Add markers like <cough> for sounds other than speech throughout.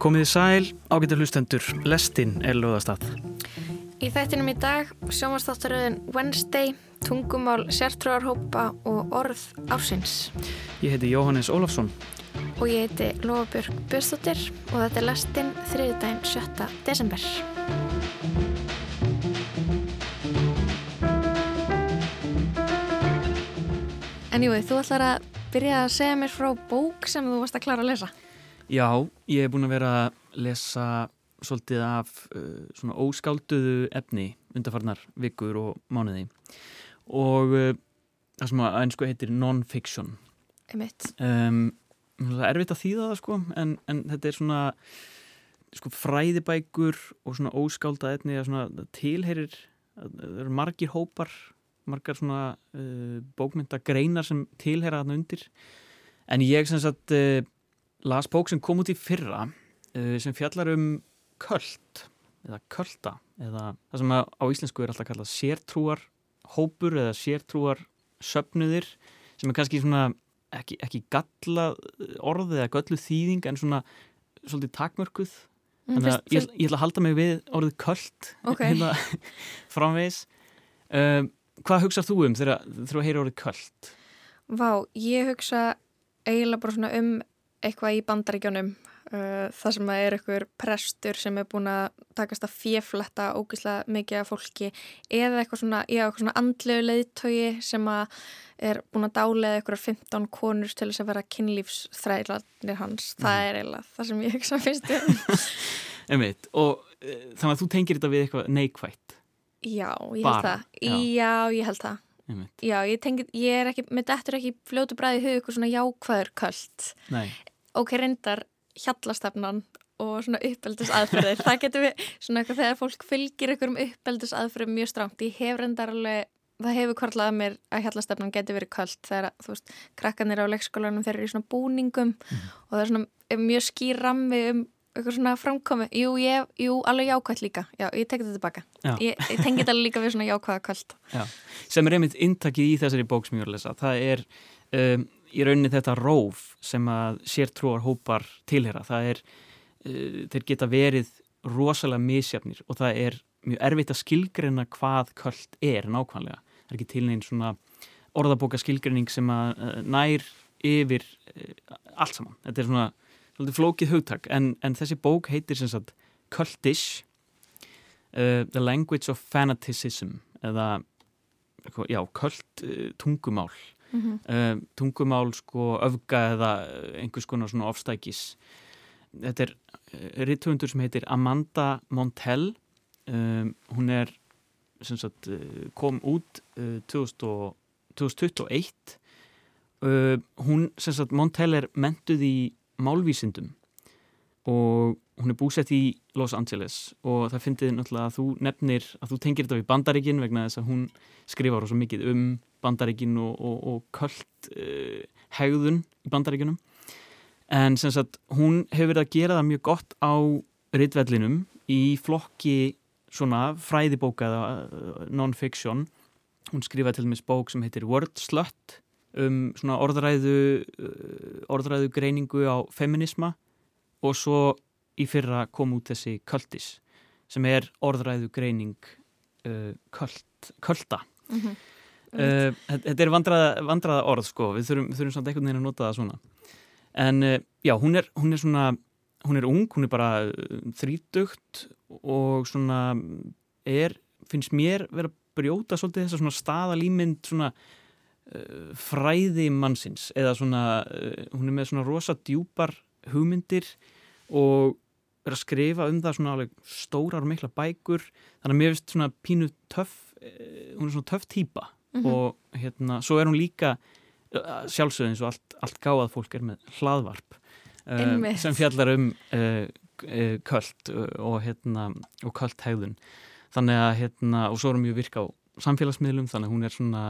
Komiði sæl, ágættur hlustendur, lestinn er löðastað. Í þættinum í dag sjómanstáttaröðin Wednesday, tungumál sértrúarhópa og orð ársins. Ég heiti Jóhannes Ólafsson. Og ég heiti Lofabjörg Björnstóttir og þetta er lestinn þriðdægin 7. desember. En jú, þú ætlar að byrja að segja mér frá bók sem þú varst að klara að lesa. Já, ég hef búin að vera að lesa svolítið af uh, svona óskálduðu efni undarfarnar vikur og mánuði og uh, það sem að einsku heitir non-fiction. Einmitt. Um, það er erfitt að þýða það sko en, en þetta er svona sko fræðibækur og svona óskáldað efni að svona tilherir, það eru margir hópar margar svona uh, bókmyndagreinar sem tilhera þarna undir en ég sem sagt uh, las bók sem kom út í fyrra uh, sem fjallar um köld eða kölda eða það sem á íslensku er alltaf kallað sértrúar hópur eða sértrúar söpnuðir sem er kannski svona ekki, ekki galla orð eða göllu þýðing en svona svolítið takmörkuð Mm, fyrst- ég, ég ætla að halda mig við orðið köld Ok. hérna <laughs> framvegis um, hvað hugsað þú um þegar þú heyrir orðið köld? Vá, ég hugsa eiginlega bara svona um eitthvað í bandaríkjónum uh, það sem að er einhver prestur sem er búin að takast að fjefletta ógeðslega mikið af fólki eða eitthvað svona, eitthvað svona andlegu leiðtogi sem að er búin að dálega eitthvað 15 konur til þess að vera kynlífsþræðlanir hans það Mhm. er eiginlega það sem ég hugsa fyrst um <laughs> Einmitt, og uh, þannig að þú tengir þetta við eitthvað neikvætt Já, ég held Bara, það já. Já, ég held það. Já, ég tengi, ég er ekki, með þetta er ekki fljótu bræði hug eitthvað svona jákvæður Nei, ok, reyndar hjallastefnan og svona uppeldis aðferðir það getur við, svona eitthvað þegar fólk fylgir einhverjum uppeldis aðferðum mjög stránt ég hef reyndar alveg, það hefur kvarlað að mér að hjallastefnan getur verið köld þegar, þú veist, krakkanir á leikskólanum þeir eru í svona búningum og það er svona er mjög skýr rammi um eitthvað svona framkomi, jú, ég, jú, alveg jákvætt líka. Já, ég tek þetta tilbaka. Já. ég, ég tengi þetta líka við svona jákvæða köld já. sem er einmitt inntakið í þessari bók sem ég var að lesa. Það er um, í rauninni þetta róf sem að sértrúar hópar tilhera það er, uh, þeir geta verið rosalega misjafnir og það er mjög erfitt að skilgreina hvað köld er nákvæmlega. Það er ekki til neinn svona orðabóka skilgreining sem að uh, nær yfir uh, allt saman. Þetta er svona flókið hugtak en, en þessi bók heitir sem sagt Cultish uh, The Language of Fanaticism eða já, köld uh, tungumál. Mm -hmm. uh, tungumál sko öfga eða einhvers konar svona ofstækis. Þetta er uh, ritthundur sem heitir Amanda Montell um, hún er sem sagt uh, kom út uh, 2000 og, 2021 uh, hún sem sagt Montell er mentuð í málvísindum. Og hún er búsett í Los Angeles og það fyndið náttúrulega að þú nefnir að þú tengir þetta við bandaríkin vegna þess að hún skrifar svo mikið um bandaríkin og, og, og köld uh, hegðun í bandaríkinum en sem sagt hún hefur verið að gera það mjög gott á ritvellinum í flokki svona fræðibóka uh, non-fiction. Hún skrifaði til dæmis bók sem heitir Word Slut um svona orðræðu uh, orðræðu greiningu á feminisma og svo í fyrra kom út þessi Cultis sem er orðræðu greining uh, köld, kölda Mm -hmm. uh, þetta er vandraða, vandraða orð sko, við þurfum, þurfum samt einhvern veginn að nota það svona. En uh, já, hún er, hún er svona hún er ung, hún er bara uh, þrítugt og svona er, finnst mér vera að brjóta svolítið þessa svona staðalýmynd svona fræði mannsins eða svona, uh, hún er með svona rosa djúpar hugmyndir og er að skrifa um það svona alveg stórar og mikla bækur þannig að mér finnst svona pínu töff eh, hún er svona töff típa Mhm. og hérna, svo er hún líka eh, sjálfsögð eins og allt, allt gáðað fólk er með hlaðvarp eh, Einmitt. sem fjallar um uh, uh, köld uh, og hérna og köld hegðun þannig að hérna, og svo er hún mjög virka á samfélagsmiðlum þannig að hún er svona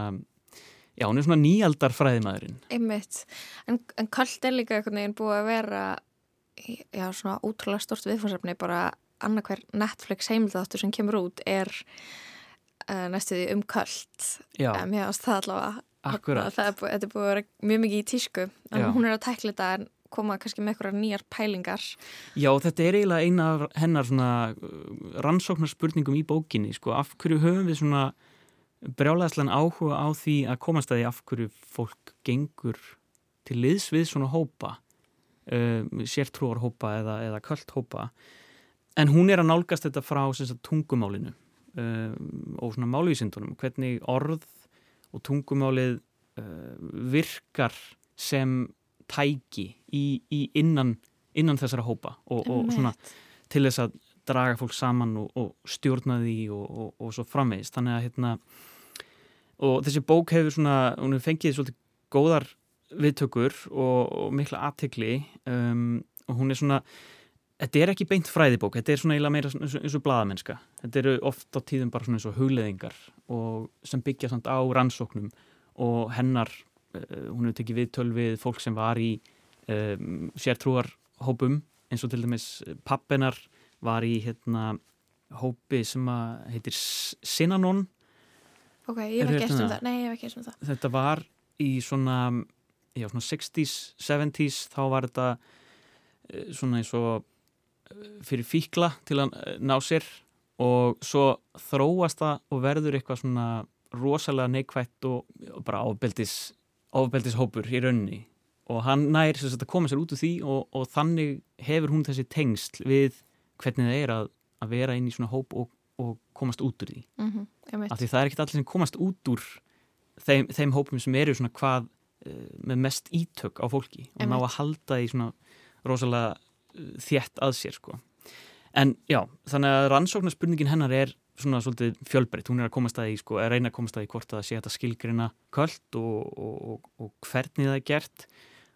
já, hún er svona nýaldar fræðimæðurinn Einmitt, en, en kallt er líka einhvern veginn búið að vera já, svona ótrúlega stort viðfórsefni bara annarkver Netflix heimildáttur sem kemur út er uh, næstuði um kallt já, um, já, það allavega akkurat. Það er búið, er búið að vera mjög mikið í tísku. En Já. hún er að tækla þetta en koma kannski með eitthvað nýjar pælingar. Já, þetta er eiginlega eina hennar svona uh, rannsóknarspurningum í bókinni, sko, af hverju höfum við svona brjálæðslan áhuga á því að komast að því af hverju fólk gengur til liðs við svona hópa uh, sértrúar hópa eða, eða kvöld hópa en hún er að nálgast þetta frá sagt, tungumálinu uh, og svona málvísindunum, hvernig orð og tungumálið uh, virkar sem tæki í, í innan, innan þessara hópa og, og svona til þess að draga fólk saman og, og stjórna því og, og svo framvegist þannig að hérna og þessi bók hefur svona, hún hefur fengið svolítið góðar viðtökur og mikla aðtegli um, og hún er svona þetta er ekki beint fræðibók, þetta er svona eiginlega meira eins og, bladamennska, þetta eru oft á tíðum bara svona eins og hugleðingar og sem byggja samt á rannsóknum og hennar uh, hún hefur tekið viðtöl við fólk sem var í um, sértrúarhópum eins og til dæmis pappinar var í hérna hópi sem heitir Sinanon Ok, ég hef ekki eftir um það? Nei, ég hef ekki eftir um það. Þetta var í svona, já, svona 60s, 70s þá var þetta eh, svona eins og eh, fyrir fíkla til að eh, ná sér og svo þróast það og verður eitthvað svona rosalega neikvægt og, og bara ábeldis ábeldishópur í raunni og hann nær þess að koma sér út úr því og, og þannig hefur hún þessi tengsl við hvernig það er að, að vera inn í svona hóp og, og komast út úr því. Mm -hmm, af því það er ekkert allir sem komast út úr þeim, þeim hópum sem eru svona hvað uh, með mest ítök á fólki og ná að halda í svona rosalega uh, þjætt að sér sko. En já, þannig að rannsóknarspurningin hennar er svona svolítið fjölbreytt, hún er að komast að í sko, að reyna að komast að í hvort að sé þetta skilgrina kvöld og, og, og hvernig það er gert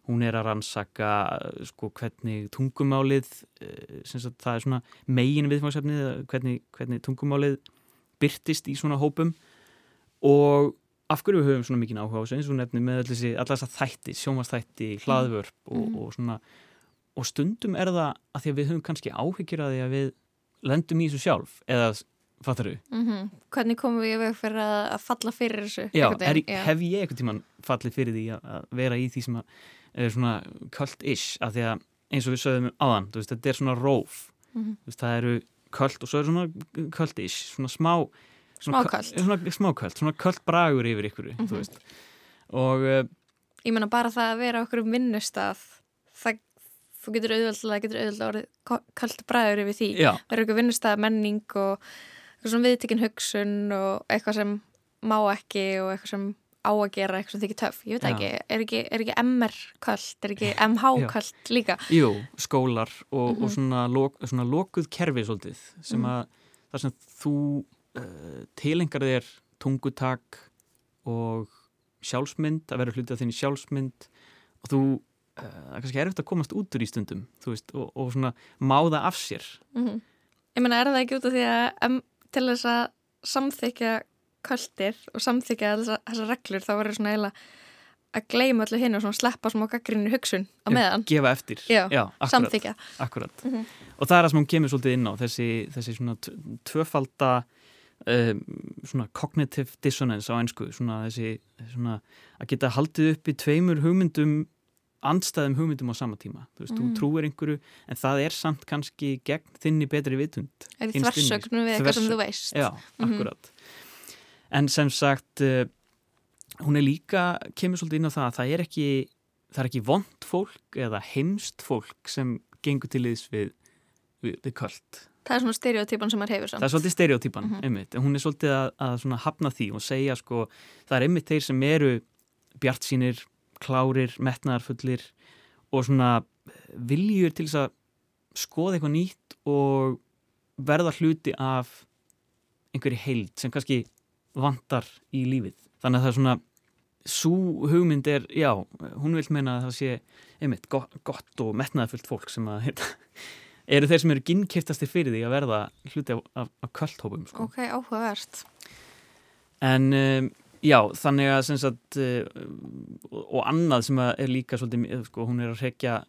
hún er að rannsaka sko, hvernig tungumálið eh, sagt, það er svona megin viðfangsefnið hvernig, hvernig tungumálið byrtist í svona hópum og af hverju við höfum svona mikið áhuga á þessu eins og nefnum með allir þess að þætti, sjómasþætti, hlaðvörp og, mm. og svona og stundum er það að því að við höfum kannski áhyggjur að því að við lendum í þessu sjálf eða fattar þú? Mm -hmm. Hvernig komum við veg fyrir að falla fyrir þessu? Já, er, hef ég eitthvað tíman fallið fyrir því að vera í því sem að svona kvöld-ish af því að eins og við sögum áðan veist, þetta er svona róf. Mm -hmm. veist, það eru kvöld og svo er svona kvöld-ish svona smá smákvöld svona kvöld bragur yfir ykkur mm -hmm. og uh, ég menna bara það að vera okkur um vinnustaf það þú getur auðvitað, getur auðvitað orðið kvöld bragur yfir því. Eru okkur vinnustaf menning og svona viðtikinn hugsun og eitthvað sem má ekki og eitthvað sem á að gera eitthvað sem þykir töff, ég veit ekki er ekki, er ekki MR kvöld, er ekki <laughs> MH kvöld líka? Jú, skólar og, mm -hmm. og mhm. svona, lok, svona lokuð kerfi svolítið, sem mm -hmm. að þar sem þú uh, tilengar þér tungutak og sjálfsmynd, að vera hlutið af þinni sjálfsmynd og þú uh, það er kannski erfitt að komast út úr í stundum veist, og, og svona máða af sér mm -hmm. Ég menna, er það ekki út af því að til þess að samþykja kvöldir og samþykja þessar reglur þá verður svona eiginlega að gleima öllu hinn og svona sleppa smá gaggrinni hugsun á meðan. Gefa eftir. Já, Já akkurat, samþykja. Akkurat. Mm -hmm. Og það er það sem hún kemur svolítið inn á, þessi, þessi svona tvöfalda um, svona cognitive dissonance á einsku, svona þessi svona að geta haldið upp í tveimur hugmyndum andstæðum hugmyndum á sama tíma. Þú veist, mm. þú trúir einhverju en það er samt kannski gegn þinni betri vitund. Er þversögnum við eitthvað sem þú veist. Já, mhm. akkurat. Mm -hmm en sem sagt uh, hún er líka, kemur svolítið inn á það að það er ekki, það er ekki vond fólk eða heimst fólk sem gengur til þess við, við, við kvöld. Það er svona stereotypan sem maður hefur samt. Það er svolítið stereotypan, mm -hmm. einmitt, hún er svolítið að, að hafna því og segja sko, það er einmitt þeir sem eru bjart sínir, klárir, metnaðarfullir og svona viljur til þess að skoða eitthvað nýtt og verða hluti af einhverju heild sem kannski vantar í lífið. Þannig að það er svona svo hugmynd er, já, hún vil meina að það sé einmitt gott, gott og metnaðfullt fólk sem að heita, eru þeir sem eru ginnkiptastir fyrir því að verða hluti af, af, af kvöldhópum. Sko. Ok, áhugavert. En um, já, þannig að sagt, uh, og annað sem er líka svolítið, sko, hún er að rekja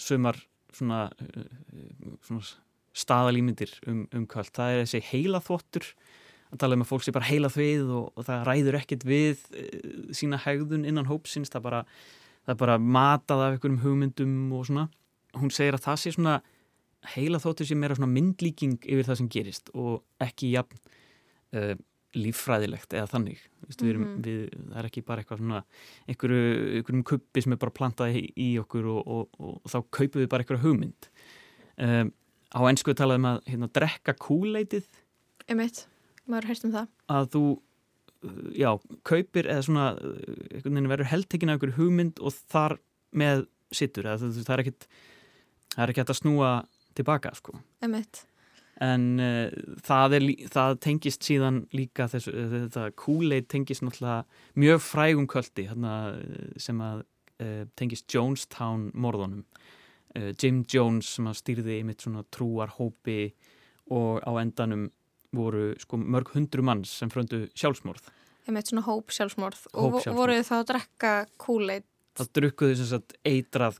sömar svona, uh, svona staðalýmyndir um, um kvöld. Það er þessi heila þvottur að tala um að fólk sé bara heila þvið og, og það ræður ekkert við e, sína hegðun innan hópsins, það bara það er bara matað af einhverjum hugmyndum og svona. Hún segir að það sé svona heila þóttu sé meira svona myndlíking yfir það sem gerist og ekki jafn uh, líffræðilegt eða þannig. Vist, við erum, Mhm. við, það er ekki bara eitthvað svona einhverju, einhverjum kuppi sem er bara plantað í, í okkur og, og, og, þá kaupum við bara einhverja hugmynd. Um, á ennsku talaðum að hérna, drekka kúleitið einmitt, maður heyrst um það. Að þú uh, já, kaupir eða svona uh, einhvern veginn verður heldtekinn af einhverju hugmynd og þar með sittur eða það, það er ekkit það er ekki hægt að snúa tilbaka sko. Einmitt, en uh, það, er, það tengist síðan líka þessu, þetta Kool-Aid tengist náttúrulega mjög frægum köldi hérna, eh, sem að uh, tengist Jonestown morðunum. Uh, Jim Jones sem að stýrði einmitt svona trúar hópi og á endanum voru sko mörg hundru manns sem fröndu sjálfsmorð einmitt svona hóp sjálfsmorð og vo- Hópsjálfsmorð. voruð þá að drekka kúleit það drukkuðu sem sagt eitrað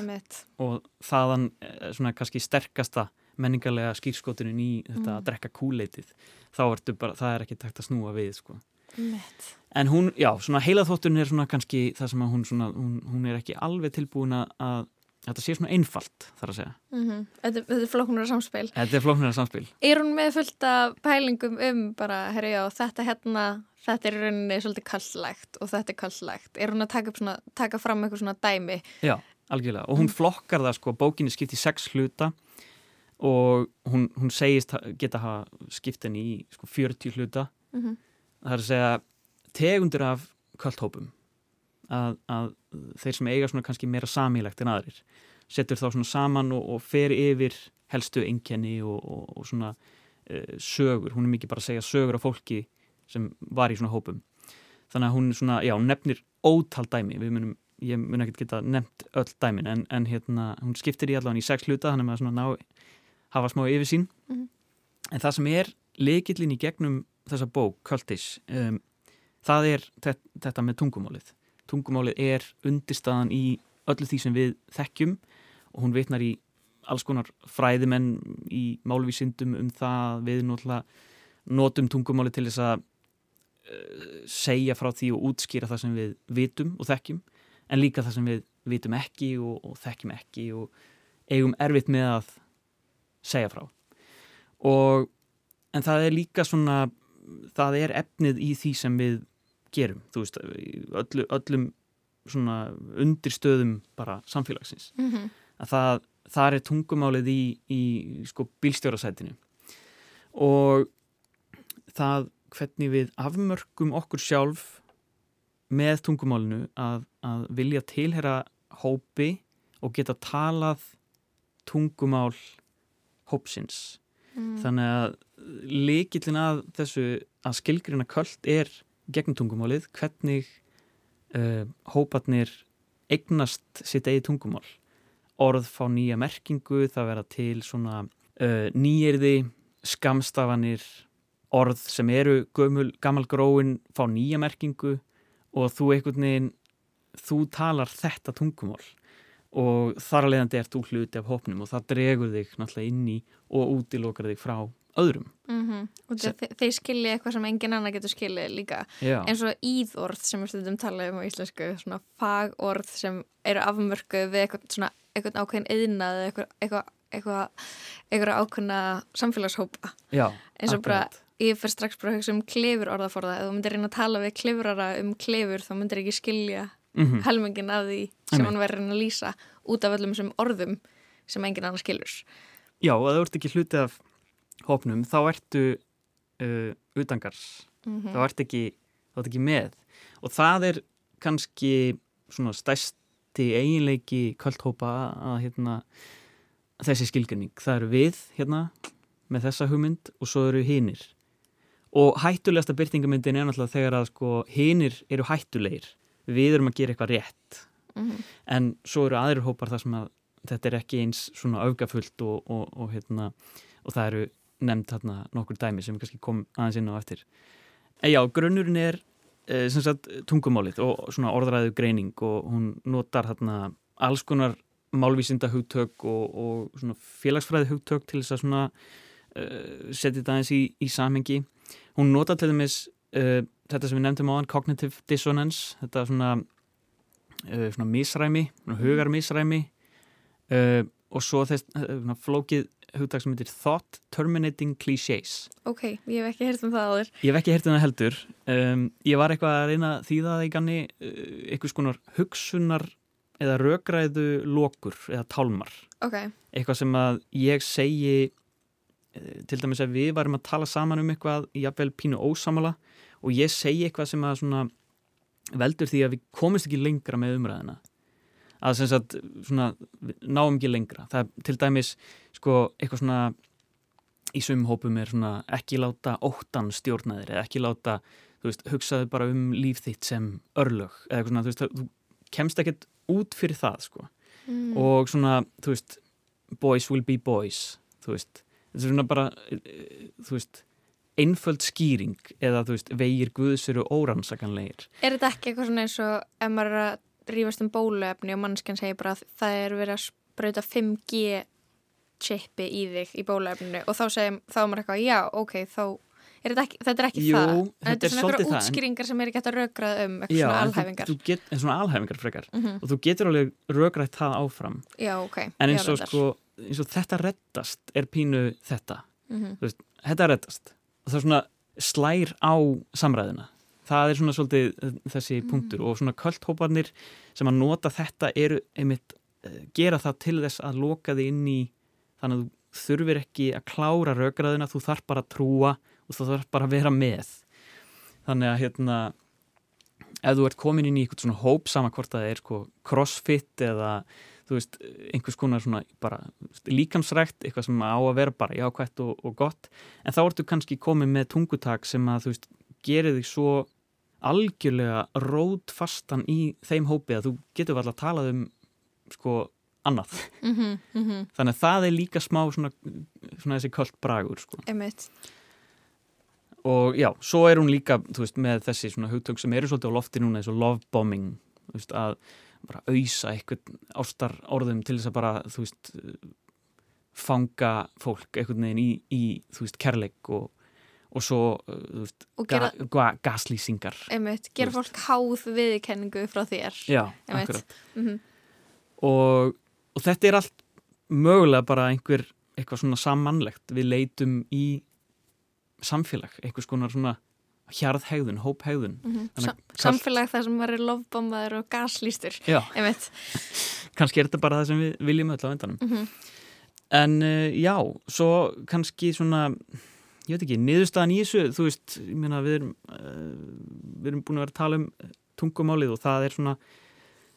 einmitt, og þaðan eh, svona kannski sterkasta menningarlega skýrskotunin í þetta Mm. að drekka Kool-Aidið þá ertu bara, það er ekki takt að snúa við sko. einmitt en hún, já, svona heilaþóttun er svona kannski það sem að hún svona, hún, hún er ekki alveg tilbúin að þetta sé svona einfalt þar að segja, mm þetta, þetta er flóknur samspil. Þetta er flóknara samspil. Er hún með fullt af pælingum um bara, herri já, þetta hérna þetta er í rauninni svolítið kalllægt og þetta er kalllægt, er hún að taka, svona, taka fram eitthvað svona dæmi? Já, algjörlega, og hún flokkar það sko, bókinni skipt í sex hluta og hún, hún segist geta hafa skipt henni í sko 40 hluta. Mm -hmm. það er að segja tegundir af kvöldhópum að, að þeir sem eiga svona kannski meira samílegt en aðrir setur þá svona saman og, og fer yfir helstu einkenni og, og, og svona uh, sögur, hún er mikið bara að segja sögur af fólki sem var í svona hópum. Þannig að hún svona, já, nefnir ótal dæmi, við munum ég mun ekkert geta nefnt öll dæmin en, en hérna, hún skiptir í allan í sex hluta þannig að svona ná, hafa smá yfir sín Mhm. en það sem er leikillin í gegnum þessa bók, Cultish um, það er þetta, þetta með tungumálið tungumálið er undirstaðan í öllu því sem við þekkjum. Og hún vitnar í alls konar fræðimenn í málvísindum um það við notum tungumálið til þess að uh, segja frá því og útskýra það sem við vitum og þekkjum en líka það sem við vitum ekki og, og þekkjum ekki og eigum erfitt með að segja frá. Og en það er líka svona það er efnið í því sem við gerum, þú veist öllu, öllum svona undirstöðum bara samfélagsins Mm -hmm. að það, það er tungumálið í, í sko bílstjórasætinu og það hvernig við afmörkum okkur sjálf með tungumálinu að, að vilja tilhera hópi og geta talað tungumál hópsins Mm. þannig að líkillin að þessu að skilgrina köld er gegnum tungumálið hvernig uh, hóparnir eignast sitt eigi tungumál. Orð fá nýja merkingu það vera til svona uh, nýjirði, skamstafanir orð sem eru gömul, gammal gróin fá nýja merkingu og þú einhvern veginn þú talar þetta tungumál og þar leiðandi ert þú hluti af hópnum og það dregur þig náttúrulega inn í og útilokar þig frá öðrum. Mm og Se- þe þeir skilja eitthvað sem engin annar getur skilja líka. Já, eins og íðorð sem við stundum tala um á íslensku svona fagorð sem eru afmörkuð við eitthvað, svona, eitthvað ákveðin eðnað eitthvað, eitthvað, eitthvað, eitthvað ákveðna samfélagshópa. Já eins og bara akkurat. ég fyrir strax bara að hugsa um klefur orðaforða. Ef þú myndir reyna að tala við klefurara um klefur þá myndir ekki skilja Mhm. helmingin af því sem Einmitt. hann verður að reyna að lýsa út af öllum þessum orðum sem engin annar skilur. Já, og þú ert ekki hluti af hópnum þá ertu uh, utangars mm þá ert ekki, ekki með. Og það er kannski svona stærsti eiginleiki kvöldhópa að hérna þessi skilgrinning, það eru við hérna með þessa hugmynd og svo eru hinir. Og hættulegasta byrtingamyndin er náttúrulega þegar að sko hinir eru hættulegir. Við erum að gera eitthvað rétt. En svo eru aðrir hópar þar sem að þetta er ekki eins svona öfgafullt og, og, og, hérna, og það eru nefnd hérna nokkur dæmi sem kannski kom aðeins inn á eftir. En já, grunnurinn er eh, sem sagt tungumálið og svona orðræðu greining og hún notar hérna alls konar málvísinda hugtök og, og svona félagsfræði hugtök til þess að svona uh, setja þetta aðeins í, í samhengi. Hún notar til dæmis uh, þetta sem við nefndum á hann, cognitive dissonance, þetta svona svona misræmi, svona hugar misræmi uh, og svo þess flókið hugtak sem heitir Thought Terminating Clichés Ok, ég hef ekki heyrt um það áður. Ég hef ekki heyrt um það heldur. Um, Ég var eitthvað að reyna að þýða það í ganni uh, eitthvað skonar hugsunar eða rökræðu lokur eða tálmar. Ok, eitthvað sem að ég segi uh, til dæmis að við varum að tala saman um eitthvað jafnvel pínu ósamala og ég segi eitthvað sem að svona veldur því að við komumst ekki lengra með umræðina að sem sagt svona náum ekki lengra. Það er til dæmis sko eitthvað svona í sumum hópum er svona ekki láta óttan stjórnaðir eða ekki láta, þú veist, hugsaðu bara um líf þitt sem örlög eða eitthvað svona, þú veist, þú kemst ekkert út fyrir það, sko. Mm. og svona, þú veist boys will be boys, þú veist. Þetta er svona bara, þú veist einföld skýring eða, þú veist, vegir guðsuru órannsakanlegir. Er þetta ekki eitthvað svona eins og ef maður er að rífast um bóluefni og mannskjan segir bara að það er verið að sprauta 5G chipi í þig í bóluefninu. Og þá segir þá er maður eitthvað, já, ok, þá er þetta ekki, þetta er ekki Jú, það. en þetta er svona eitthvað útskýringar sem er ekki hægt að rökrað um eitthvað Já, svona en þú- alhæfingar. þú get, svona alhæfingar frekar. Mhm. og þú getur alveg rökrætt það áfram. Já, ok, en eins og sko, eins og þetta reddast er pínu þetta, Mhm. þetta reddast. Og það er svona slær á samræðina það er svona svolítið eh, þessi Mm. punktur og svona kvöldhóparnir sem að nota þetta eru einmitt eh, gera það til þess að loka þig inn í þannig að þú þurfir ekki að klára rökraðina, þú þarf bara að trúa og þú þarf bara að vera með þannig að hérna ef þú ert komin inn í eitthvað svona hóp sama hvort það er sko, crossfit eða þú veist, einhvers konar svona bara líkamsrækt, eitthvað sem á að vera bara jákvætt og, og gott en þá ertu kannski komin með tungutak sem að þú veist, gerir þig svo algjörlega rótfastan í þeim hópi að þú getur alltaf að tala um sko annað. Mhm, mhm, þannig að það er líka smá svona, svona þessi köld bragur sko. Einmitt. Og já, svo er hún líka þú veist, með þessi svona hugtök sem eru svolítið á lofti núna eins og love bombing þú veist, að bara auðsa eitthvað ástar orðum til þess að bara þú veist fanga fólk einhvern veginn í, í þú veist, kærleik og, og svo uh, ga, ga, gaslýsingar. Gera fólk háð viðkenningu frá þér. Já, akkurat. Mhm. og, og þetta er allt mögulega bara einhver eitthvað svona sammannlegt við leitum í samfélag, eitthvað svona svona hjarðhegðun, hóphegðun. Mhm. Þannig Sam, samfélag þar sem er lofbombaður og gaslýstur. Kannski er þetta bara það sem við viljum öll á endanum. Mhm. en uh, já, svo kannski svona ég veit ekki, niðurstaðan í þessu þú veist, ég meina við erum uh, við erum búin að vera að tala um tungumálið og það er svona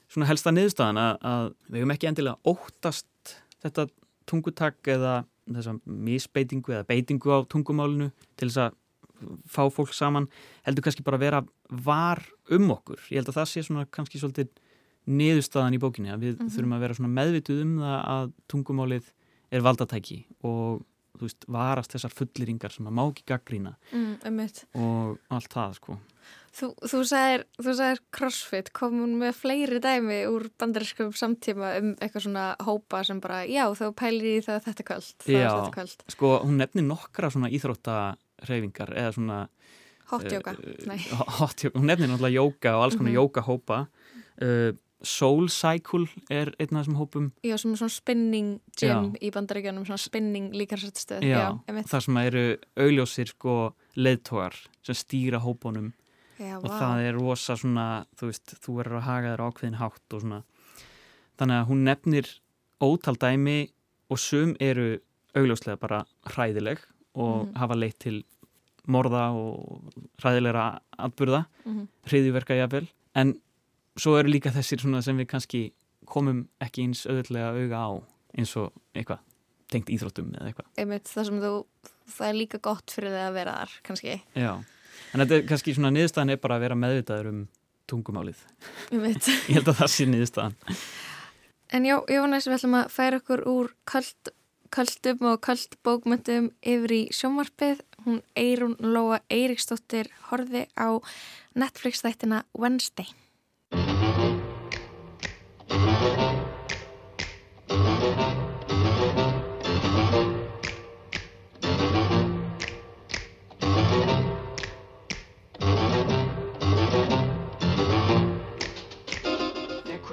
svona helsta niðurstaðan að, að við hefum ekki endilega óttast þetta tungutak eða þessa misbeitingu eða beitingu á tungumálinu til þess að fá fólk saman heldur kannski bara að vera var um okkur. Ég held að það sé svona kannski svolítið niðurstaðan í bókinni að við Mhm. þurfum að vera svona meðvituð um það að tungumálið er valdatæki og þú veist, varast þessar fulleringar sem að má ekki gaggrína mm, og allt það sko. Þú, þú sagðir, sagðir crossfit, kom hún með fleiri dæmi úr bandarískum samtíma um eitthvað svona hópa sem bara, já, þá pælir í það þetta kvöld, það Já. þetta. Sko, hún nefnir nokkra svona íþróttahreyfingar eða svona Hotjóka, eh, nei. <laughs> hot yoga. Hún nefnir náttúrulega jóka og alls konar Mhm. jókahópa uh, Soul Cycle er einn af þessum hópum Já, sem er svona spinning gym Já. í bandaríkjanum, svona spinning líkarsættstöð. Já, já þar sem eru augljósir sko leiðtógar sem stýra hópunum Já, og vá. það er rosa svona, þú veist, þú verður að haga þér ákveðin hátt og svona þannig að hún nefnir ótal dæmi og sum eru augljóslega bara hræðileg og Mhm. hafa leitt til morða og hræðilegra atburða, Mhm. hriðjuverka jafnvel, en svo eru líka þessir sem við kannski komum ekki eins auðvitlega auga á eins og eitthvað tengt íþróttum eða eitthvað. Einmitt, það sem þú, það er líka gott fyrir þig að vera þar, kannski. Já, en þetta er kannski svona niðurstaðan er bara að vera meðvitaður um tungumálið. Einmitt. <laughs> Ég held að það sé niðurstaðan. En já, Jónas, við ætlum að færa okkur úr köld, köldum og köld bókmyndum yfir í sjónvarpið. Hún Eirún Lóa Eiríksdóttir horfi á Netflix þættina Wednesday.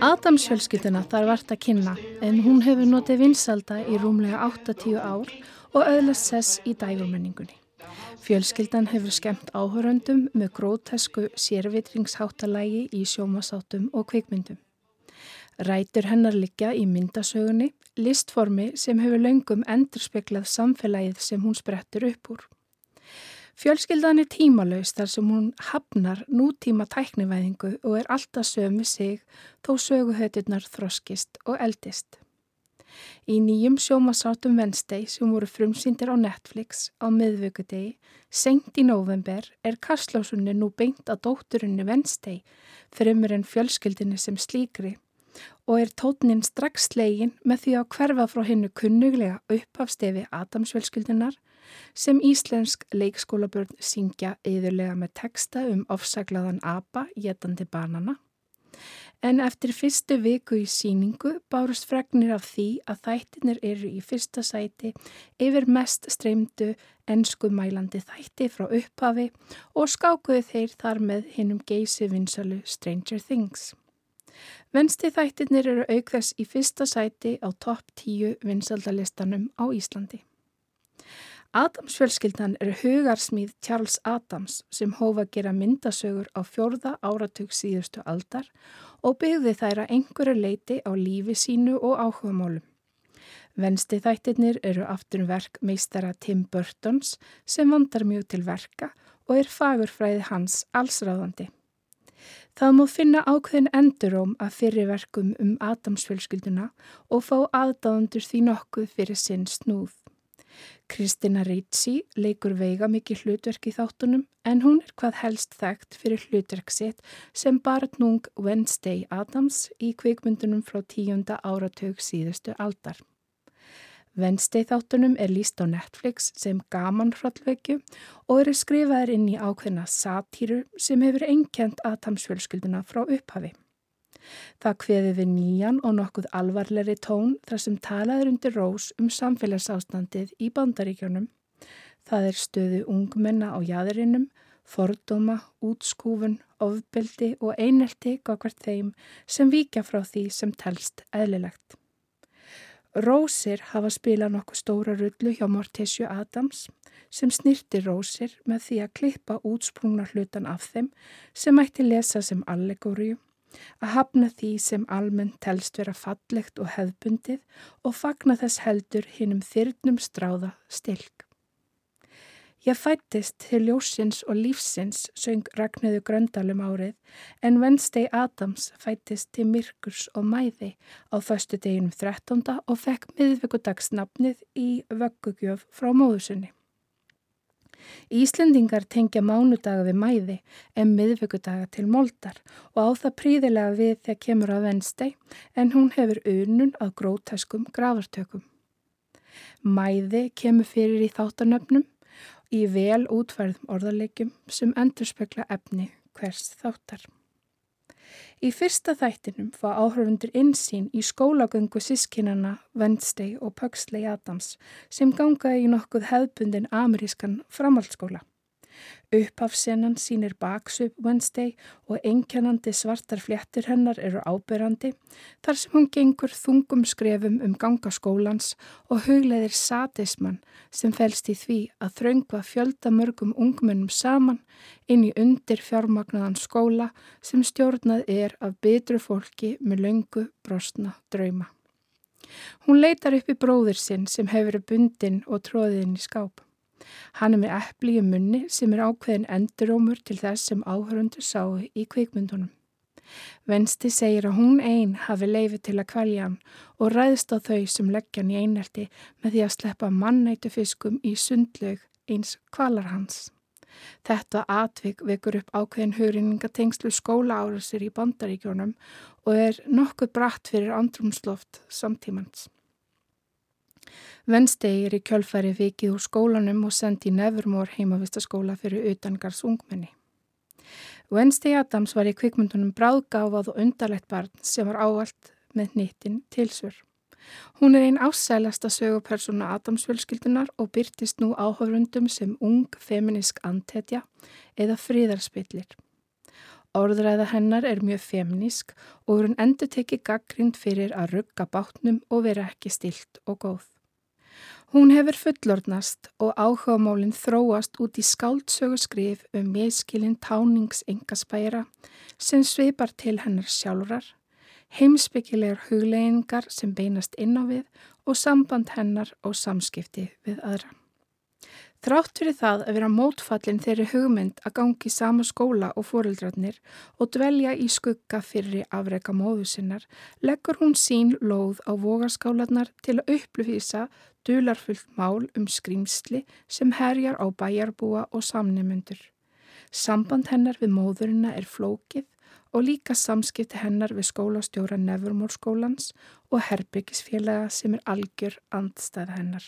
Adamsfjölskylduna þar vart að kynna en hún hefur notið vinsalda í rúmlega 8-10 ár og öðlast sess í dægurmenningunni. Fjölskyldan hefur skemmt áhöröndum með grótesku sérvitringsháttalægi í sjómasáttum og kvikmyndum. Rætur hennar liggja í myndasögunni, listformi sem hefur löngum endurspeiklað samfélagið sem hún sprettur upp úr. Fjölskyldan er tímalauðs þar sem hún hafnar nútíma tæknivæðingu og er alltaf sömu sig þó söguhauturnar þroskist og eldist. Í nýjum sjómasátum Wednesday sem voru frumsýndir á Netflix á miðvöggudegi, senkt í november, er kastlósunni nú beint að dótturinnu Wednesday fremur en fjölskyldinni sem slíkri og er tótnin strax slegin með því að hverfa frá hennu kunnuglega uppafstefi Adamsfjölskyldunar sem íslensk leikskólabörn syngja yðurlega með texta um ofsaglaðan apa getandi banana. En eftir fyrstu viku í síningu bárust fregnir af því að þættinir eru í fyrsta sæti yfir mest streymdu ennsku mælandi þætti frá upphafi og skákuðu þeir þar með hinnum geysi vinsalu Stranger Things. Vensti þættinir eru aukþess í fyrsta sæti á topp 10 vinsaldalistanum á Íslandi. Adamsfjölskyldan er hugarsmíð Charles Adams sem hófa gera myndasögur á fjórða áratug síðustu aldar og byggði þær að einhverju leiti á lífi sínu og áhugamálum. Vensti þættirnir eru aftur verk meistara Tim Burtons sem vandar mjög til verka og er fagurfræði hans allsráðandi. Það múð finna ákveðin enduróm að fyrirverkum um Adamsfjölskylduna og fá aðdáðundur því nokkuð fyrir sinn snúð. Kristina Ritsi leikur veiga mikið hlutverk í þáttunum en hún er hvað helst þekkt fyrir hlutverk sitt sem barnung Wednesday Adams í kvikmyndunum frá tíunda áratög síðustu aldar. Wednesday þáttunum er líst á Netflix sem gaman hrollvekju og eru skrifaðir inn í ákveðna satýru sem hefur einkjent Adams-fjölskylduna frá upphafi. Það kveði við nýjan og nokkuð alvarleri tón þar sem talaður undir rós um samfélagsástandið í bandaríkjónum. Það er stöðu ungmenna á jæðurinnum, fordóma, útskúfun, ofbeldi og einelti gagvart þeim sem vika frá því sem telst eðlilegt. Rósir hafa spilað nokkuð stóra rullu hjá Mortesju Adams sem snirti rósir með því að klippa útsprungna hlutan af þeim sem ætti lesa sem allegóriu að hafna því sem almennt telst vera fallegt og hefbundið og fagna þess heldur hinnum þyrnum stráða stilk. Ég fættist til ljósins og lífsins, söng Ragnæðu Gröndalum árið, en Wednesday Adams fættist til myrkurs og mæði á þöstu deginum 13. og fekk miðvíkudagsnafnið í vöggugjöf frá móðusunni. Íslendingar tengja mánudaga við mæði en miðvöggudaga til moldar og á það príðilega við þegar kemur að venstei en hún hefur unun að grótæskum gravartökum. Mæði kemur fyrir í þáttanöfnum í vel útfærðum orðarleikjum sem endur spekla efni hvers þáttar. Í fyrsta þættinum fá áhörfundur insýn í skólagöngu sískinana Wednesday og Pugsley Adams sem gangaði í nokkuð hefðbundin amerískan framhaldsskóla. Upphafsenan sínir baksvip Wednesday og einkennandi svartar fléttur hennar eru ábyrrandi þar sem hún gengur þungum skrefum um gangaskólans og hugleðir sadismann sem fælst í því að þraungva fjölda mörgum ungmennum saman inn í undir fjármagnaðan skóla sem stjórnað er af betru fólki með löngu brostna drauma. Hún leitar upp í bróður sinn sem hefur bundin og tróðin í skáp. Hann er með eppli í munni sem er ákveðin endurómur til þess sem áhörundu sáu í kvikmyndunum. Vensti segir að hún einn hafi leifi til að kvelja hann og ræðst á þau sem leggja hann í einelti með því að sleppa mannætu fiskum í sundlaug eins kvalar hans. Þetta atvik vekur upp ákveðin hugrinningatengslu skóla árasir í bandaríkjónum og er nokkuð bratt fyrir andrumsloft samtímans. Venstegi er í kjölfæri vikið úr skólanum og sendi Nevermore heimavistaskóla fyrir utangars ungmenni. Venstegi Adams var í kvikmyndunum bráðgáfað og undarlegt barn sem var áallt með nýttin tilsvör. Hún er einn ásælasta sögupersona Adamsfjölskyldunar og byrtist nú áhörundum sem ung feminisk antetja eða fríðarspillir. Orðræða hennar er mjög femnísk og hún endur tekið gaggrind fyrir að rugga bátnum og vera ekki stilt og góð. Hún hefur fullordnast og áhugamálinn þróast út í skáldsögu skrif um miskilinn táningsengaspæra sem sveipar til hennar sjálfrar, heimsbyggilegar hugleggingar sem beinast inn á við og samband hennar og samskipti við aðra. Þrátt fyrir það að vera mótfallin þeirri hugmynd að gangi sama skóla og fóreldrarnir og dvelja í skugga fyrir afreika móðu sinnar, leggur hún sín lóð á vogaskálanar til að upplufísa dularfullt mál um skrýmsli sem herjar á bæjarbúa og samnefnendur. Samband hennar við móðurina er flókið og líka samskipti hennar við skólastjóra Nevermore-skólans og herbyggisfélaga sem er algjör andstæð hennar.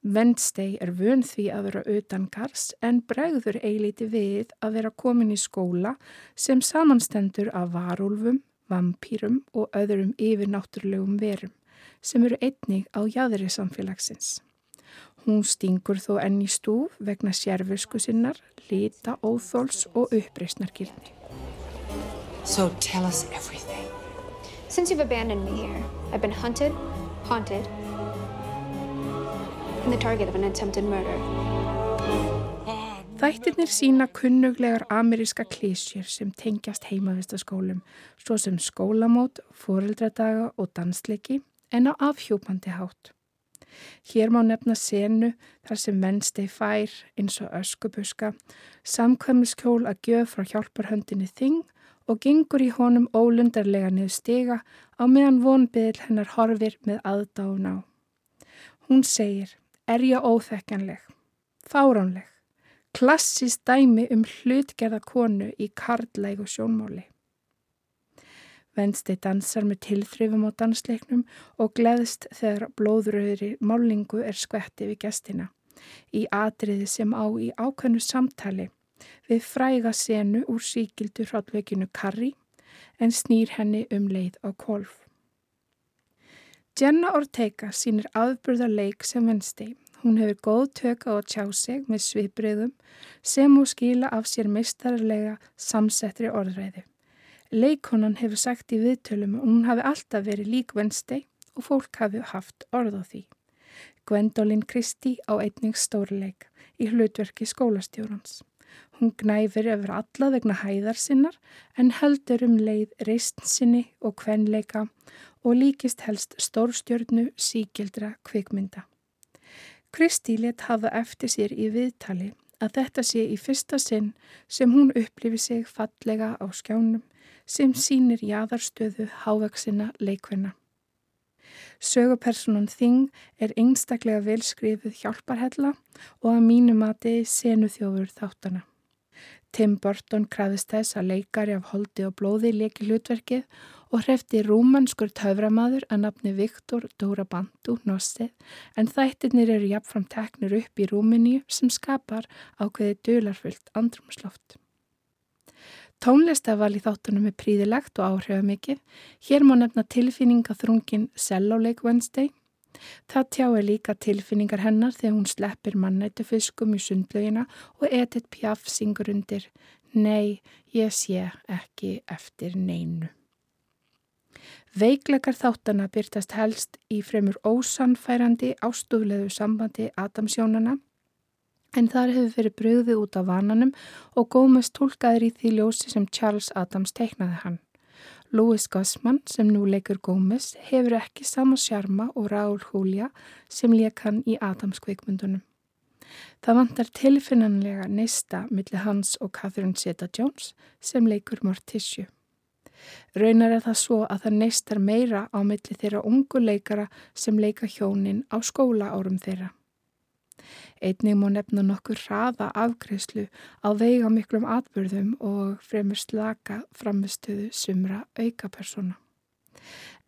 Wednesday er vön því að vera utan gars en bregður eiliti við að vera komin í skóla sem samanstendur af varúlfum, vampýrum og öðrum yfirnáttúrulegum verum sem eru einnig á jæðri samfélagsins. Hún stingur þó enn í stúf vegna sérfusku sinnar, lita, óþóls og uppreysnarkirni. So tell us everything. Since you've abandoned me here, I've been hunted, haunted, Þættirnir sína kunnuglegar ameríska klísjur sem tengjast heimavistaskólum, svo sem skólamót, fóreldradaga og dansleiki, en á afhjúpandi hátt. Hér má nefna senu þar sem vennstei fær eins og öskubuska, samkvæmiskjól að gjöf frá hjálparhöndinni þing og gengur í honum ólundarlega niður stiga á meðan vonbyðil hennar horfir með aðdáun á. Hún segir, er ég óþekkanleg, fáránleg, klassist dæmi um hlutgerða konu í karlægu sjónmáli. Vensti dansar með tilþrifum á dansleiknum og gleðst þegar blóðröðri málingu er skvetti við gestina í atriði sem á í ákveðnu samtali við fræga senu úr síkildu hráttveikinu Karri en snýr henni um leið á kolf. Jenna Ortega sínir aðburðarleik sem vensti. Hún hefur góð tök á að tjá sig með svipriðum sem hún skila af sér mistarlega samsettri orðræðu. Leikonan hefur sagt í viðtölum að hún hafi alltaf verið lík vensti og fólk hafi haft orð á því. Gwendolyn Christie á einning stórleik í hlutverki skólastjórans. Hún gnæfir yfir alla vegna hæðar sinnar en heldur um leið reist sinni og kvenleika og líkist helst stórstjörnu síkildra kvikmynda. Kristi let hafa eftir sér í viðtali að þetta sé í fyrsta sinn sem hún upplifi sig fallega á skjánum sem sínir jáðarstöðu háveksina leikvenna. Sögupersonan Þing er einstaklega velskrifuð hjálparhella og að mínu mati senu þjófur þáttana. Tim Burton krafðist þess að leikari af holdi og blóði leki hlutverkið og hrefti rúmanskur töframaður að nafni Viktor Dórabandu Nossið en þættirnir eru jafnfram teknir upp í Rúmeníu sem skapar ákveði dölarfullt andrumsloft. Tónlistaval í þáttunum er príðilegt og áhrifamikið. Hér má nefna tilfinningaþrungin Celloleik Wednesday. Það tjáir líka tilfinningar hennar þegar hún sleppir mannættu fiskum í sundlaugina og Edith Piaf syngur undir Nei, ég sé ekki eftir neinu. Veikleikar þáttana byrtast helst í fremur ósannfærandi ástúflegu sambandi Adamsjónana en þar hefur verið bröðið út af vananum og Gómez tólkaður í því ljósi sem Charles Adams teiknaði hann. Louis Gossman sem nú leikur Gómez hefur ekki sama sjarma og Raúl Julia sem leik hann í Adams kveikmundunum. Það vantar tilfinnanlega nesta millir hans og Catherine Zeta-Jones sem leikur Morticia. Raunar er það svo að það neistar meira á milli þeirra ungu leikara sem leika hjónin á skóla árum þeirra. Einnig má nefna nokkur hraða afgreðslu á veiga miklum atbyrðum og fremur slaka framistöðu sumra aukapersona.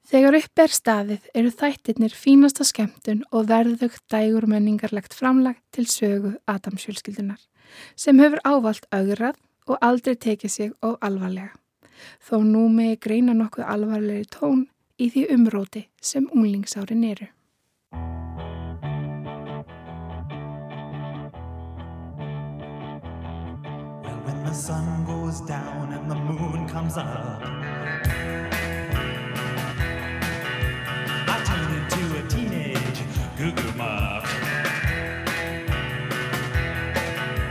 Þegar upp er staðið eru þættirnir fínasta skemmtun og verðugt dægur menningarlegt framlag til sögu Adamsjölskyldunar sem hefur ávalt augrað og aldrei tekið sig á alvarlega þó nú megi greina nokkuð alvarlegri tón í því umróti sem unglingsárin eru. The sun goes down and the moon comes up. I turn into a teenage goo goo muck.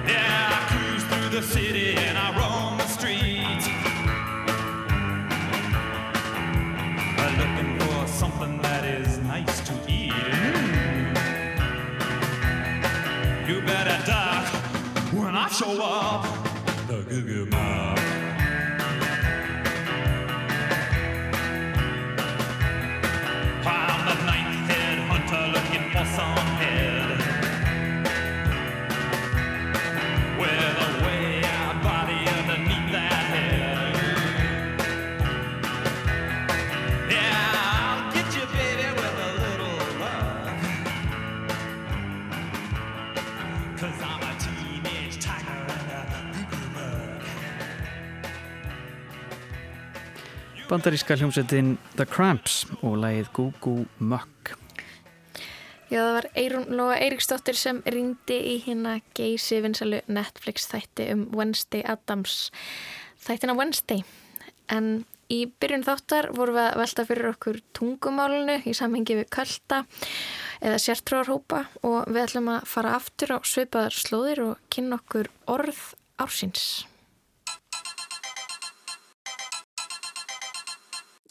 Yeah, I cruise through the city and I roam the streets. Uh, Looking for something that is nice to eat. You better duck when I show up. I'm the ninth head hunter looking for some Bandaríska hljómsveitin The Cramps og lagið Goo Goo Muck. Já, það var Eirún Lóa Eiríksdóttir sem ringdi í hérna geysi vinsalu Netflix þætti um Wednesday Adams þættina Wednesday. En í byrjun þáttar vorum við að velta fyrir okkur tungumálunu í samhengi við költa eða sértrúarhópa og við ætlum að fara aftur á svipaðar slóðir og kynna okkur orð ársins.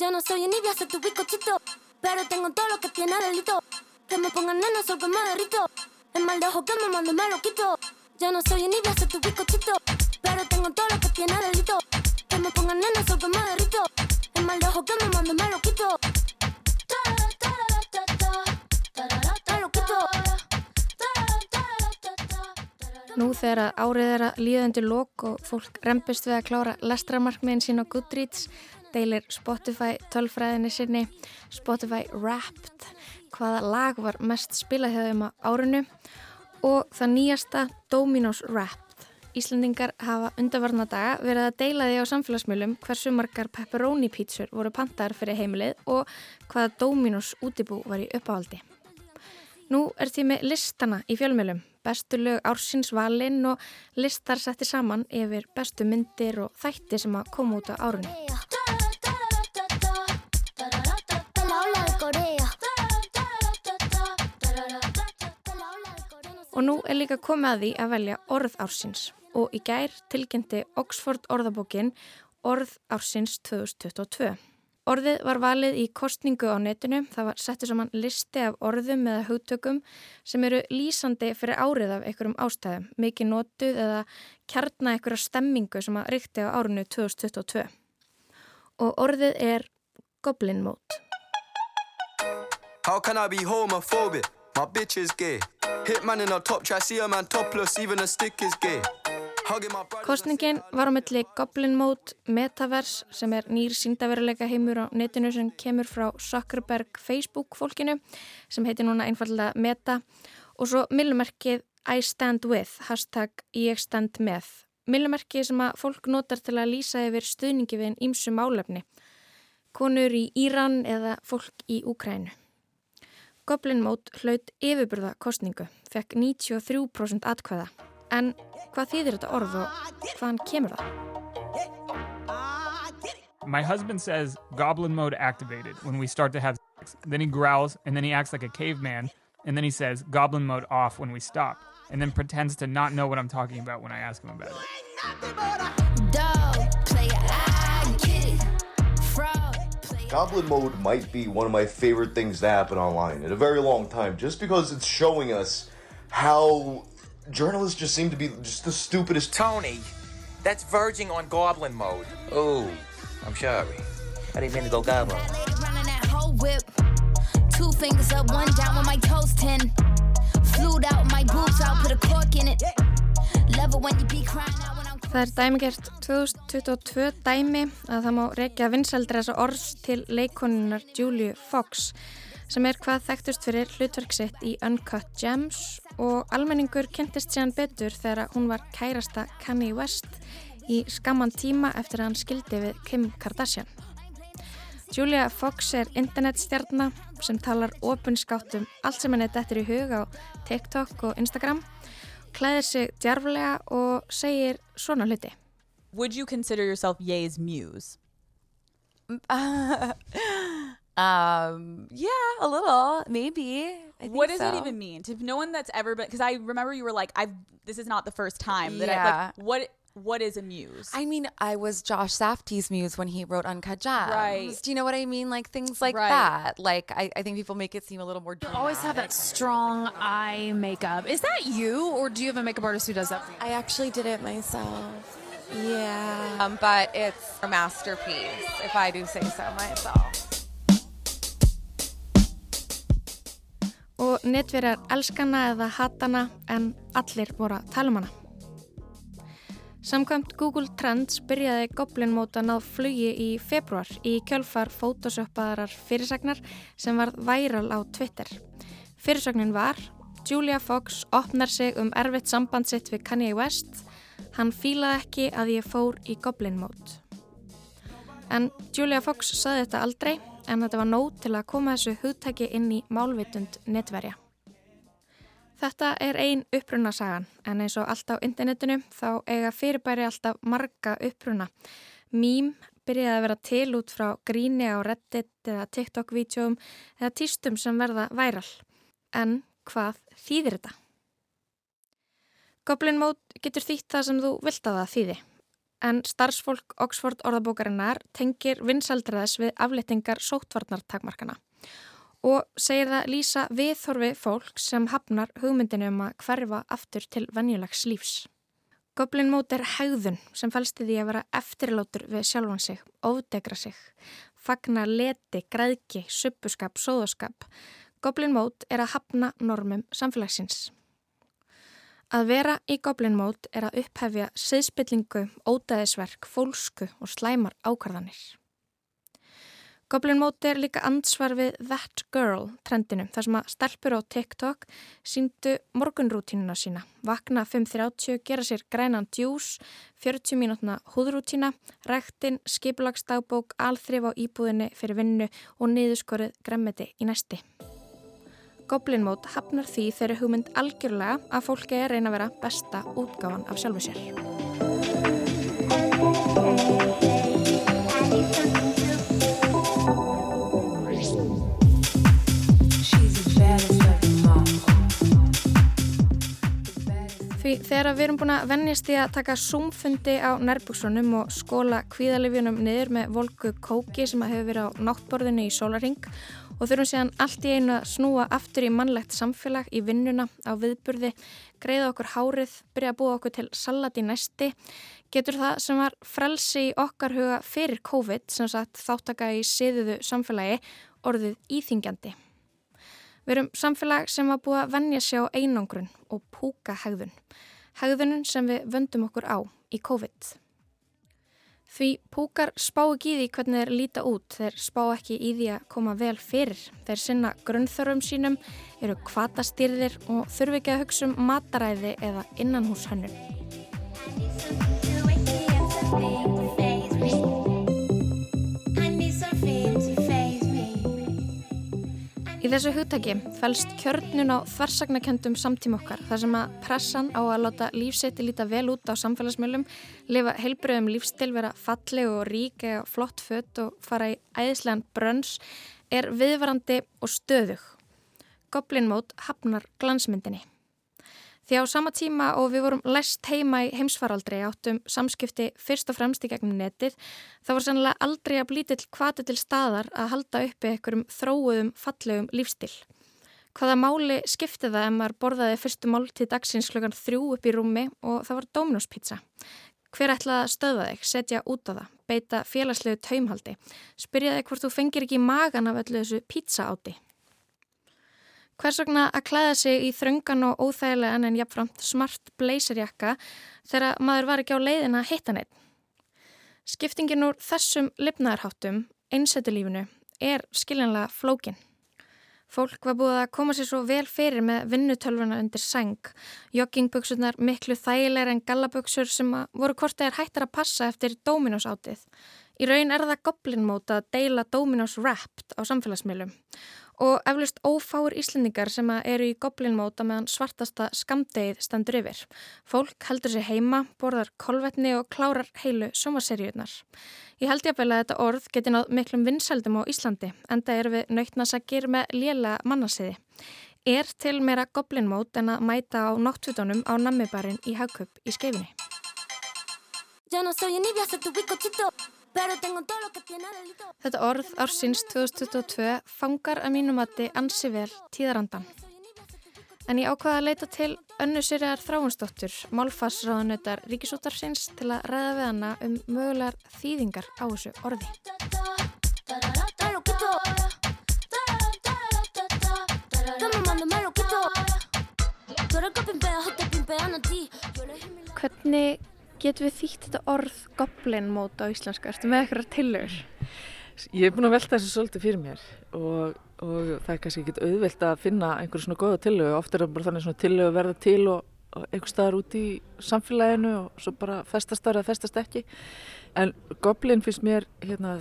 Yo no soy envidia, soy tu bizcochito. Pero tengo todo lo que tiene delito. Que me pongan nena, sol que derrito. El mal de ojo que me mando me lo quito. Yo no soy envidia, soy tu bizcochito. Pero tengo todo lo que tiene delito. Que me pongan nena, sol que derrito. El mal de ojo que me mando me lo quito. Nú þegar árið er að líða undir lók og fólk rempist við að klára lestramarkmiðin sín á Goodreads, deilir Spotify tölfræðinni sinni, Spotify Wrapped, hvaða lag var mest spilað hjá þeim á árinu og það nýjasta Dominos Wrapped. Íslendingar hafa undarvarna daga verið að deila því á samfélagsmiðlum hversu margar pepperoni pítsur voru pantar fyrir heimilið og hvaða Dominos útibú var í uppáhaldi. Nú er tími listana í fjölmjölum, bestu lög ársins valinn og listar setti saman yfir bestu myndir og þætti sem að koma út á árunni. Og nú er líka komið að því að velja orð ársins og í gær tilkynnti Oxford orðabókin orð ársins 2022. Orðið var valið í kostningu á netinu, það var settu saman listi af orðum eða hugtökum sem eru lýsandi fyrir árið af einhverjum ástæðum, mikið notuð eða kjarna einhverja stemmingu sem að ríkti á árinu 2022. Og orðið er Goblin Mode. How can I be homophobic? My bitch is gay. Hitman in a top try, see a man topless, even a stick is gay. Kostningin var á milli Goblin Mode Metaverse sem er nýr síndaveruleika heimur á netinu sem kemur frá Zuckerberg Facebook fólkinu sem heitir núna einfallega Meta og svo millumerkið I stand with, hashtag ég stand með. Millumerkið sem að fólk notar til að lýsa yfir stuðningi við einn ímsu málefni. Konur í Íran eða fólk í Úkrænu. Goblin Mode hlaut yfirburða kostningu, fekk 93% atkvæða. En hvað þýðir þetta orð og hvaðan kemur það? My husband says goblin mode activated when we start to have sex. Then he growls and then he acts like a caveman. And then he says goblin mode off when we stop. And then pretends to not know what I'm talking about when I ask him about it. Goblin mode might be one of my favorite things to happen online in a very long time, just because it's showing us how journalists just seem to be just the stupidest. Tony, that's verging on goblin mode. Oh, I'm sorry. I didn't mean to go goblin. Lady running that whole whip. Two fingers up, one down with my toes ten. Flued out my boobs out, put a cork in it. Love it when you be crying out when I'm Það er dæmigert 2022 dæmi að það má reykja vinsaldri þessa orðs til leikonunar Julia Fox sem er hvað þekktust fyrir hlutverk sitt í Uncut Gems og almenningur kentist síðan betur þegar hún var kærasta Kanye West í skamman tíma eftir að hann skildi við Kim Kardashian. Julia Fox er internetstjarnar sem talar opinskátt um allt sem henni dettur í hug á TikTok og Instagram, klæðir sig djarflega og segir svona hluti. would you consider yourself Ye's muse? <laughs> Um, yeah, a little, maybe. What does that so. even mean to no one that's ever been? Because I remember you were like, "I've this is not the first time that I Yeah. like." What what is a muse? I mean, I was Josh Safdie's muse when he wrote Uncut Gems. Right. Do you know what I mean? Like things like Right. that. Like I, I think people make it seem a little more. You always have that strong eye makeup. Is that you, or do you have a makeup artist who does that for you? I actually did it myself. Yeah. Um, but it's a masterpiece, if I do say so myself. og netverjar elskana eða hatana en allir voru að tala um hana. Samkvæmt Google Trends byrjaði Goblin móta náð flugi í februar í kjölfar photoshopaðarar fyrirsagnar sem varð væral á Twitter. Fyrirsagnin var Julia Fox opnar sig um erfitt samband sitt við Kanye West. Hann fílaði ekki að ég fór í Goblin mót. En Julia Fox saði þetta aldrei en þetta var nóg til að koma þessu hugtæki inn í málvitund netverja. Þetta er ein upprunasagan en eins og allt á internetinu þá eiga fyrirbæri alltaf marga uppruna. Mím byrjaði að vera til út frá gríni á Reddit eða TikTok-vídeóum eða týstum sem verða væral. En hvað þýðir þetta? Goblin Mode getur þýtt það sem þú vilt að það þýði. En starfsfólk Oxford orðabókarinnar tengir vinsaldraðis við aflettingar sótvarnartakmarkana og segir það lýsa viðhorfi fólk sem hafnar hugmyndinu um að hverfa aftur til venjulegs lífs. Goblin Mode er hegðun sem fælst í því að vera eftirlátur við sjálfan sig, ofdegra sig, fagna leti, græðki, suppuskap, sóðaskap. Goblin Mode er að hafna normum samfélagsins. Að vera í Goblin Mode er að upphefja siðspillingu, ódæðisverk, fólsku og slæmar ákvarðanir. Goblin Mode er líka ansvar við That Girl trendinu þar sem að stelpur á TikTok síndu morgunrútínuna sína. Vakna 5.30, gera sér grænan djús, 40 mínútna húðrútína, ræktin, skipulagsdagbók, alþrif á íbúðinni fyrir vinnu og niðurskorið gremmiti í næsti. Goblin Mode hafnar því þeirri hugmynd algjörlega að fólki er reyna að vera besta útgáfan af sjálfu sér. Því þegar við erum búin að vennjast í að taka zoomfundi á nærbúksunum og skóla kvíðalifjunum niður með volku kóki sem að hefur verið á náttborðinu í sólaring og þurfum síðan allt í einu að snúa aftur í mannlegt samfélag í vinnuna á viðburði, greiða okkur hárið, byrja að búa okkur til salat í næsti, getur það sem var frelsi í okkar huga fyrir COVID, sem sagt þáttaka í siðuðu samfélagi, orðið íþingjandi. Við erum samfélag sem var búið að vennja sig á einangrun og púka hegðun. Hegðunum sem við vöndum okkur á í COVID. Því púkar spá ekki í því hvernig þeir líta út, þeir spá ekki í því að koma vel fyrir. Þeir sinna grunnþörfum sínum, eru kvatastýrðir og þurfi ekki að hugsa um mataræði eða innanhúshönnun. Í þessu hugtaki fælst kjörnun á þversagnakendum samtíma okkar þar sem að pressan á að láta lífsetti líta vel út á samfélagsmiðlum, lifa heilbröðum lífstil, vera falleg og rík eða flott fött og fara í æðislegan brönns er viðvarandi og stöðug. Goblin Mode hafnar glansmyndinni. Því á sama tíma og við vorum læst heima í heimsfaraldri áttum samskipti fyrst og fremst í gegnum netið, það var sannlega aldrei að blítill kvati til staðar að halda uppi einhverjum þróuðum, fallegum lífstil. Hvaða máli skipti það ef maður borðaði fyrstu máltíð dagsins klukkan þrjú upp í rúmi og það var Dominos pizza? Hver ætlaði að stöða þig, setja út á það, beita félagslegu taumhaldi, spyrja þig hvort þú fengir ekki magan af öllu þessu pizza áti? Hvers vegna að klæða sig í þröngan og óþægilegan en jafnframt smart blazerjakka þegar maður var ekki á leiðin að hitta neitt? Skiptingin úr þessum lifnaðarháttum, einsetulífinu, er skiljanlega flókin. Fólk var búið að koma sér svo vel fyrir með vinnutölvuna undir seng, joggingböksurnar miklu þægilegar en gallaböksur sem voru hvort eða hættar að passa eftir Dominos átið. Í raun er það goblinmóta að deila Dominos Wrapped á samfélagsmiðlum og eflust ófáur Íslendingar sem eru í goblinmóta meðan svartasta skamdegið stendur yfir. Fólk heldur sér heima, borðar kolvetni og klárar heilu sjómaseríunar. Ég held ég að vel að þetta orð geti náð miklum vinsældum á Íslandi, enda eru við nautnasakir með lélega mannasiði. Er til meira goblinmót en að mæta á náttútonum á nammibarinn í Hagkup í skeifinni? Þetta orð ársins 2022 fangar að mínum mati ansi vel tíðarandan. En ég ákvaða að leita til önnu sýriðar þráinsdóttur, málfarsráðanautar Ríkisútarsins til að ræða við hana um mögulegar þýðingar á þessu orði. Hvernig getum við þýtt þetta orð goblinmót á íslenska? Erstu með eitthvað tillögur? Ég er búin að velta þessu svolítið fyrir mér og, og það er kannski ekki auðvelt að finna einhverju svona goða tillögu. Oft er það bara þannig svona tillögu verða til og, og einhver staðar út í samfélaginu og svo bara festast þar eða festast ekki. En goblin finnst mér hérna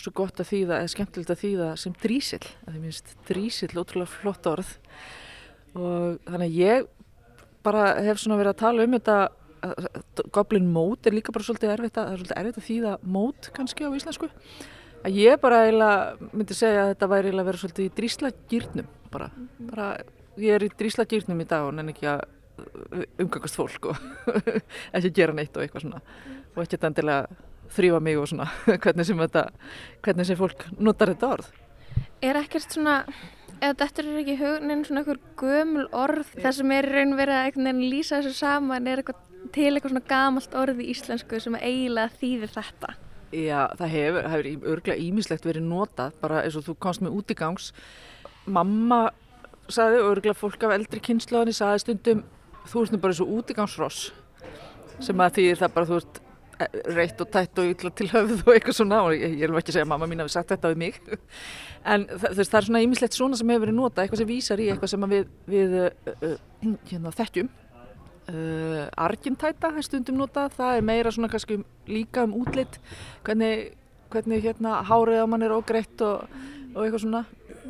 svo gott að þýða, eða skemmtilegt að þýða sem drísill. Það er minnst drísill, ótrúlega flott orð og þannig að ég bara hef svona verið að tala um þetta Goblin mót er líka bara svolítið erfitt að, það er svolítið erfitt að þýða mót kannski á íslensku. Að ég bara eiginlega myndi segja að þetta væri eiginlega verið svolítið í dríslagýrnum bara, mm -hmm. bara ég er í dríslagýrnum í dag en ekki að umgangast fólk og <laughs> ekki að gera neitt og eitthvað svona. Og ekki að endilega þrýfa mig og svona <laughs> hvernig sem þetta hvernig sem fólk notar þetta orð. Er ekkert svona eða þetta er ekki hugnin svona einhver gömul orð þar sem er raun verið að lýsa þessu saman? Er eitthvað til eitthvað svona gamalt orð í íslensku sem eiginlega þýðir þetta. Já, það hefur, hefur örglega ímislegt verið notað, bara eins og þú komst með útigangs. Mamma sagði, örglega fólk af eldri kynnslóðinni sagði stundum, þú ert nú bara eins og útigangsross, sem að því það bara þú ert reitt og tætt og illa til höfuð og eitthvað svona. Og ég, ég vil ekki segja að mamma mín hafi sagt þetta við mig. En það, það er svona ímislegt svona sem hefur verið notað, eitthvað sem vísar í eitthvað sem við, við uh, hérna, þettjum Uh, argintæta er stundum notað, það er meira svona kannski líka um útlitt hvernig, hvernig hérna hárið á mann er ógreitt og, og eitthvað svona.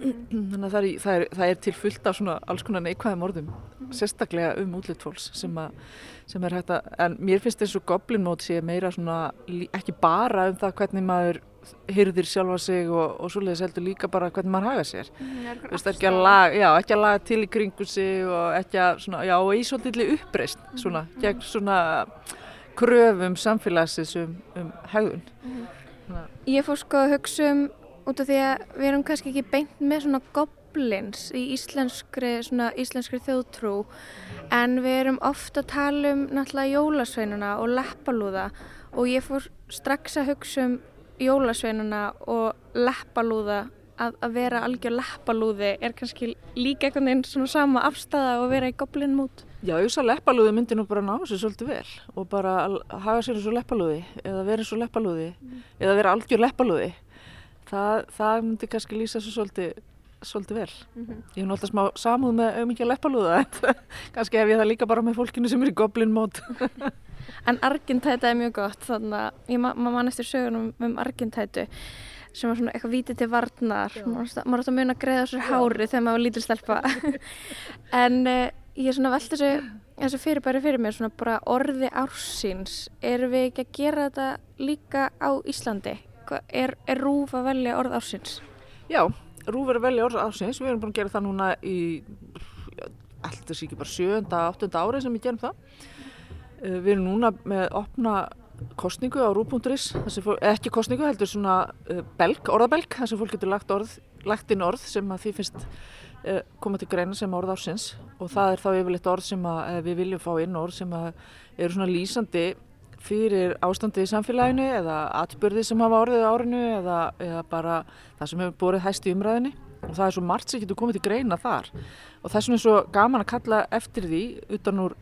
Þannig að það er, það, er, það er til fullt af svona alls konar neikvæðum orðum sérstaklega um útlitt fólks sem, a, sem er hægt að, en mér finnst þessu goblinmót sé meira svona ekki bara um það hvernig maður hyrðir sjálfa sig og, og svoleiðis heldur líka bara hvernig maður hafa sér mm, Vist, ekki, að laga, já, ekki að laga til í kringu sig og ekki að, svona, já, og í svolítið uppreist mm. svona, mm. gegn svona kröfum samfélagsins um, um hegðun mm. Ég fór sko að hugsa um út af því að við erum kannski ekki beint með svona goblins í íslenskri, svona, íslenskri þjóðtrú en við erum ofta að tala um náttúrulega jólasveinuna og leppalúða og ég fór strax að hugsa um jólasveinuna og leppalúða að, að vera algjör leppalúði er kannski líka einhvern veginn svona sama afstæða og vera í goblin mút Já, ég að leppalúði myndi nú bara ná þessu svolítið vel og bara hafa sér eins og leppalúði eða vera eins og leppalúði mm. eða vera algjör leppalúði það, það myndi kannski lýsa þessu svolítið svolítið vel. Mm -hmm. Ég hef náttúrulega smá samúð með auðvitað leppalúða <laughs> kannski hef ég það líka bara með fólkinu sem er í goblin mót <laughs> En argintæta er mjög gott þannig að ég ma maður mann eftir sögunum um argintætu sem var svona eitthvað vítið til varnar. Maður átt að muna að greiða sér hári þegar maður var lítil stelpa. <laughs> En uh, ég svona velt þessu, þessu fyrirbæri fyrir mér svona bara orði ársins. Erum við ekki að gera þetta líka á Íslandi? Er, er Rúf að velja orð ársins? Já, Rúf er að velja orð ársins. Við erum búin að gera það núna í alltaf sér ekki bara sjönda, áttunda ári sem við gerum það við erum núna með opna kostningu á rú.is, ekki kostningu heldur svona eh, belg, orðabelg, þar sem fólk getur lagt, orð, lagt inn orð sem að því finnst eh, koma til greina sem orð ársins. Og það er þá yfirleitt orð sem við viljum fá inn orð sem eru svona lýsandi fyrir ástandið í samfélaginu eða atbyrði sem hafa orðið á árinu eða, eða bara það sem hefur borðið hæst í umræðinu og það er svo margt sem getur komið til greina þar. Og það er svona svo gaman að kalla eftir því utan úr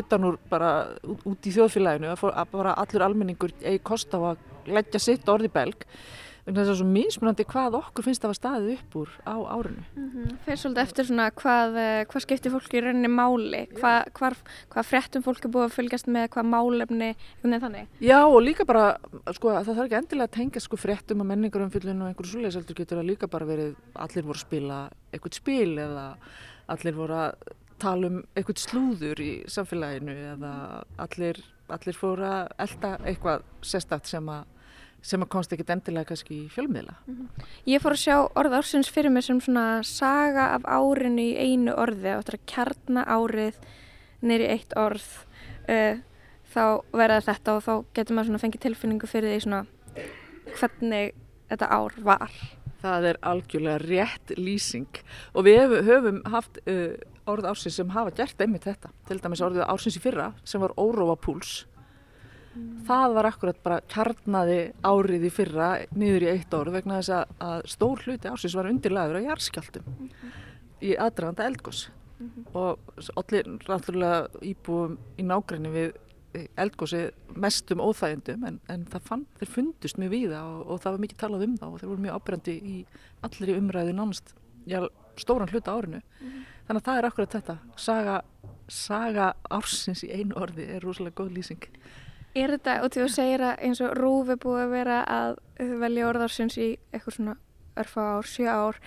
utan úr bara út, í þjóðfélaginu að, að bara allur almenningur eigi kost á að leggja sitt orði belg. Vegna þess að það er svo mismunandi hvað okkur finnst að hafa staðið upp úr á árinu. Fyrir svolítið eftir svona hvað, eh, hvað skiptir fólki í rauninni máli, hvað, hvað, hvað fréttum fólk er búið að fylgjast með, hvað málefni, veginn þannig. Já og líka bara, sko það þarf ekki endilega að tengja sko fréttum og menningarumfyllun og einhverju svoleiðis heldur getur það líka bara verið allir voru að spila eitthvað spil eða allir voru að tala um eitthvað slúður í samfélaginu eða allir, allir fóru að elda eitthvað sérstakt sem að sem að komst ekkit endilega kannski í fjölmiðla. Ég fór að sjá orð ársins fyrir mig sem svona saga af árinu í einu orði er að kjarna árið neyri eitt orð uh, þá verða þetta og þá getur maður svona fengið tilfinningu fyrir því svona hvernig þetta ár var. Það er algjörlega rétt lýsing og við höfum haft uh, orð ársins sem hafa gert einmitt þetta. Til dæmis orðið ársins í fyrra sem var óróa púls. Það var akkurat bara kjarnaði árið í fyrra niður í eitt orð vegna þess að, að stór hluti ársins var undirlegaður á jarðskjaldum í aðdraganda eldgós og allir náttúrulega íbúum í nágrinni við eldgósi mestum óþægindum en, en það fann, þeir fundust mjög víða og, og það var mikið talað um það og þeir voru mjög ábyrjandi í allir í umræðu nánast já, stóran hluta árinu. Þannig að það er akkurat þetta. Saga, saga ársins í einu orði er rosalega góð lýsing. Er þetta, og þú segir að eins og Rúf er búið að vera að velja orðarsins í eitthvað svona örfa ár, sjö ár.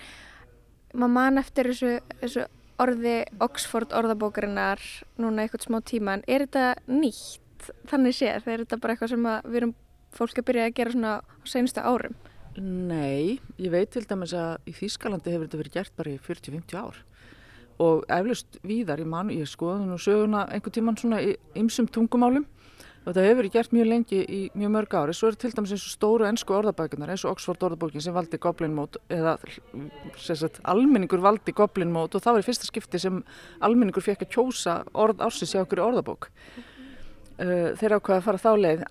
Maður man eftir þessu, þessu orði Oxford orðabókarinnar núna eitthvað smá tíma en er þetta nýtt? Þannig séð, er þetta bara eitthvað sem við erum fólk að byrja að gera svona á senstu árum? Nei, ég veit til dæmis að í Þýskalandi hefur þetta verið gert bara í 40-50 ár. Og eflust víðar í mann, ég skoði nú söguna einhver tíman svona í ymsum tungumálum. Og þetta hefur verið gert mjög lengi í mjög mörg ári svo er til dæmis eins og stóru ennsku orðabækunar eins og Oxford orðabókin sem valdi Goblin Mode eða sagt, almenningur valdi Goblin Mode og það var í fyrsta skipti sem almenningur fekk að kjósa orð ársins í okkur orðabók. Uh, þeir ákvaða að fara þá leið.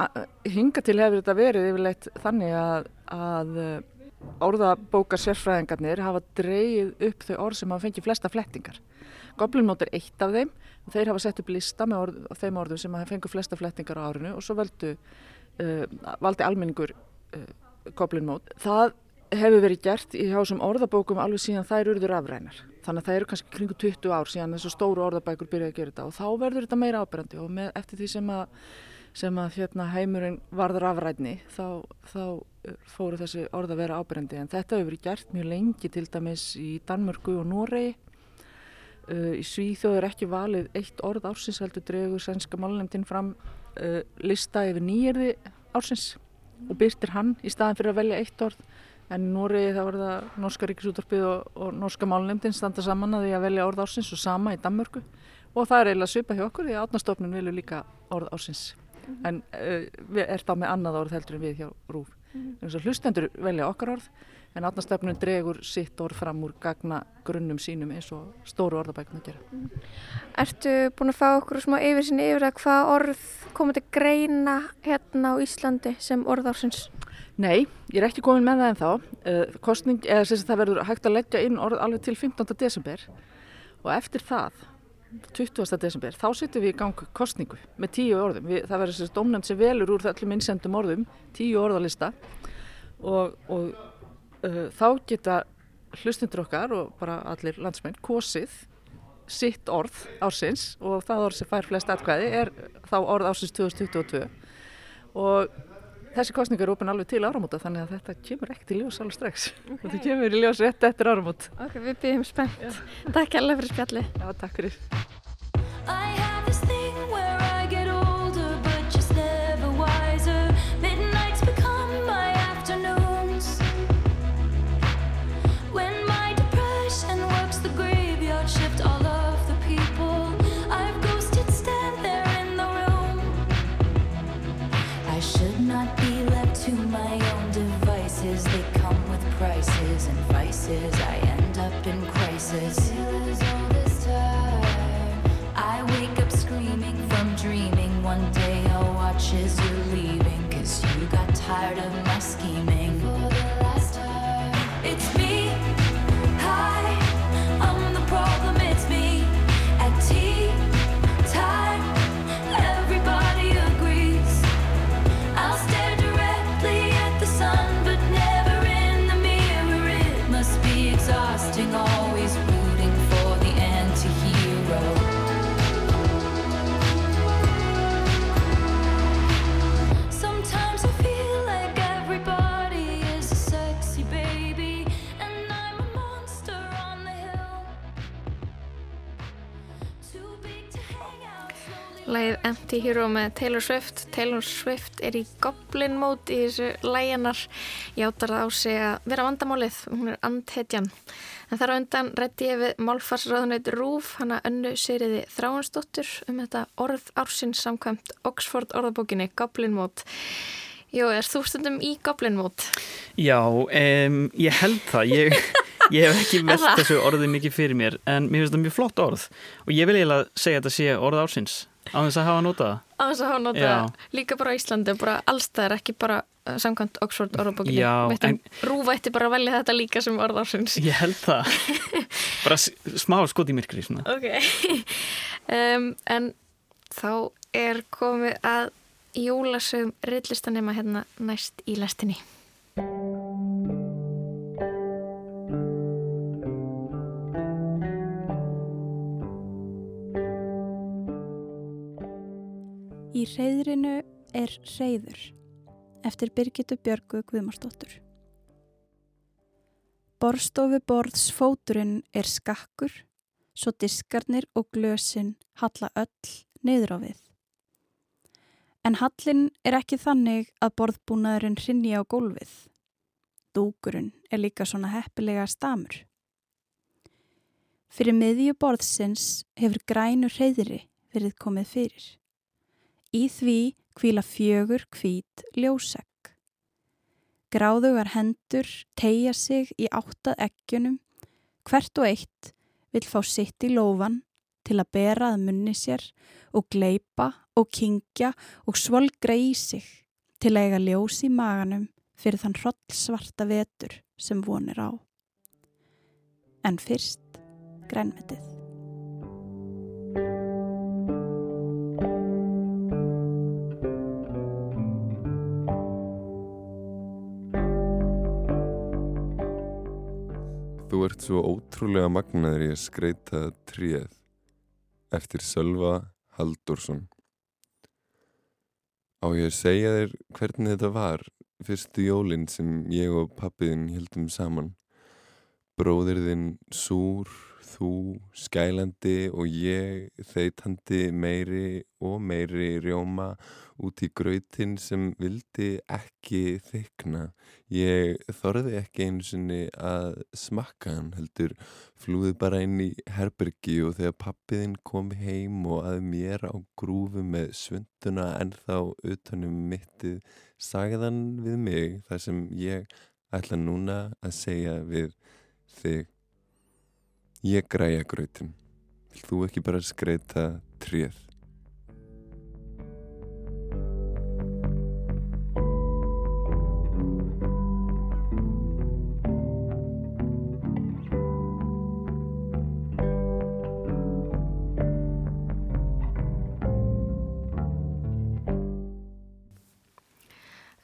Hinga til hefur þetta verið yfirleitt þannig að, að orðabókar sérfræðingarnir hafa dreyið upp þau orð sem hafa fengið flesta flettingar Goblin Mode er eitt af þeim og þeir hafa sett upp lista með orð, þeim orðum sem hafa fengið flesta flettingar á árinu og svo veldu, uh, valdi almenningur uh, Goblin Mode. Það hefur verið gert í hásum orðabókum alveg síðan þær urður afrænar. Þannig að það eru kannski kringu 20 ár síðan þessu stóru orðabækur byrjaði að gera þetta og þá verður þetta meira ábyrgandi og með, eftir því sem að, sem að hérna, heimurinn varður afrætni þá, þá fóru þessi orð að vera ábyrgandi en þetta hefur verið gert mjög lengi til dæmis í Danmörku og Noregi. Uh, í Svíþjóð er ekki valið eitt orð ársins heldur dregur sænska málunemdinn fram uh, lista yfir nýjörði ársins og byrtir hann í staðan fyrir að velja eitt orð. En í Nóri þá var það Norska Ríkisútorpið og, og Norska málunemdinn standa saman að því að velja orð ársins og sama í Danmörku. Og það er eiginlega svipa hjá okkur því að átnastofnun vilju líka orð ársins mm -hmm. en uh, er þá með annað orð heldur en við hjá Rúf mm -hmm. hlustendur velja okkar orð en átnastefnun dregur sitt orð fram úr gagna grunnum sínum eins og stóru orðabækna gera. Ertu búin að fá okkur smá yfir sinni yfir að hvað orð komið til greina hérna á Íslandi sem orðársins? Nei, ég er ekki komin með það en þá. Kostning, eða sem það verður hægt að leggja inn orð alveg til 15. desember og eftir það 20. desember, þá setjum við í gang kostningu með tíu orðum. Við, það verður sérst domnefnd sem velur úr þallum innsendum orðum, tíu orðalista og, og uh, þá geta hlustundur okkar og bara allir landsmenn kosið sitt orð ársins og það orð sem fær flest atkvæði er þá orð ársins 2022 og þessi kostninga er ofin alveg til áramóta þannig að þetta kemur ekkert í ljós alveg strax. Okay. þetta kemur í ljós rétt eftir áramót. Ok, við byrjum spennt. Ja. Takk alveg fyrir spjalli Já, takk fyrir tired of lagið Empty Hero með Taylor Swift. Taylor Swift er í goblin mót í þessu læginar. Játar það á sig að vera vandamálið. Hún er andhetjan. En þar á undan rétti ég við Málfarsraðunait Rúf, hana önnu Seyriði Þráhansdóttur um þetta orð ársins samkvæmt Oxford orðabókinni Goblin mót. Jó, er þú stundum í Goblin mót? Já, um, ég held það. Ég, <laughs> ég hef ekki velt þessu orði mikið fyrir mér en mér finnst það mjög flott orð og ég vil eiginlega segja að þetta sé orð ársins á þess að hafa notað. Á þess að hafa notað líka bara Íslandi, bara allstæðar, ekki bara uh, samkvæmt Oxford Veitum, en- Rúf ætti bara að velja þetta líka sem orð ársins. Ég held það. <laughs> Bara smá skot í myrkri svona. Ok, <laughs> um, en þá er komið að jólasögum rillistanema hérna næst í lestinni. Í reyðrinu er reyður eftir Birgitu Björgu Guðmarsdóttur. Borstofu borðs fóturinn er skakkur, svo diskarnir og glösin halla öll niður á við. En hallin er ekki þannig að borðbúnaðurinn hrinni á gólfið. Dúkurinn er líka svona heppilega stamur. Fyrir miðju borðsins hefur grænu reyðri verið komið fyrir. Í því kvíla fjögur hvít ljósegg. Gráðugar hendur tegja sig í áttað eggjunum, hvert og eitt vil fá sitt í lófan til að bera að munni sér og gleipa og kingja og svolgra í sig til að eiga ljós í maganum fyrir þann hroll svarta vetur sem vonir á. En fyrst grænmetið. Ert svo ótrúlega magnaður í að skreita tríð eftir Sölva Haldursson. Á ég að segja þér hvernig þetta var fyrstu jólinn sem ég og pappiðinn heldum saman. Bróðir þinn súr, þú skælandi og ég þeitandi meiri og meiri rjóma út í gröytin sem vildi ekki þykna. Ég þorði ekki einu sinni að smakka hann heldur flúði bara inn í herbergi og þegar pappiðinn kom heim og að mér á grúfu með svunduna ennþá utanum mittið sagðan við mig þar sem ég ætla núna að segja við þig Ég græja gröytin. Vil þú ekki bara skreita tréð?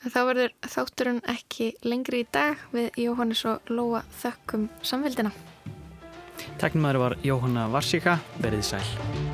Þá verður þátturinn ekki lengri í dag við Jóhannes og Lóa þökkum samveldina. Teknumæður var Jóhanna Varsika, verið sæl.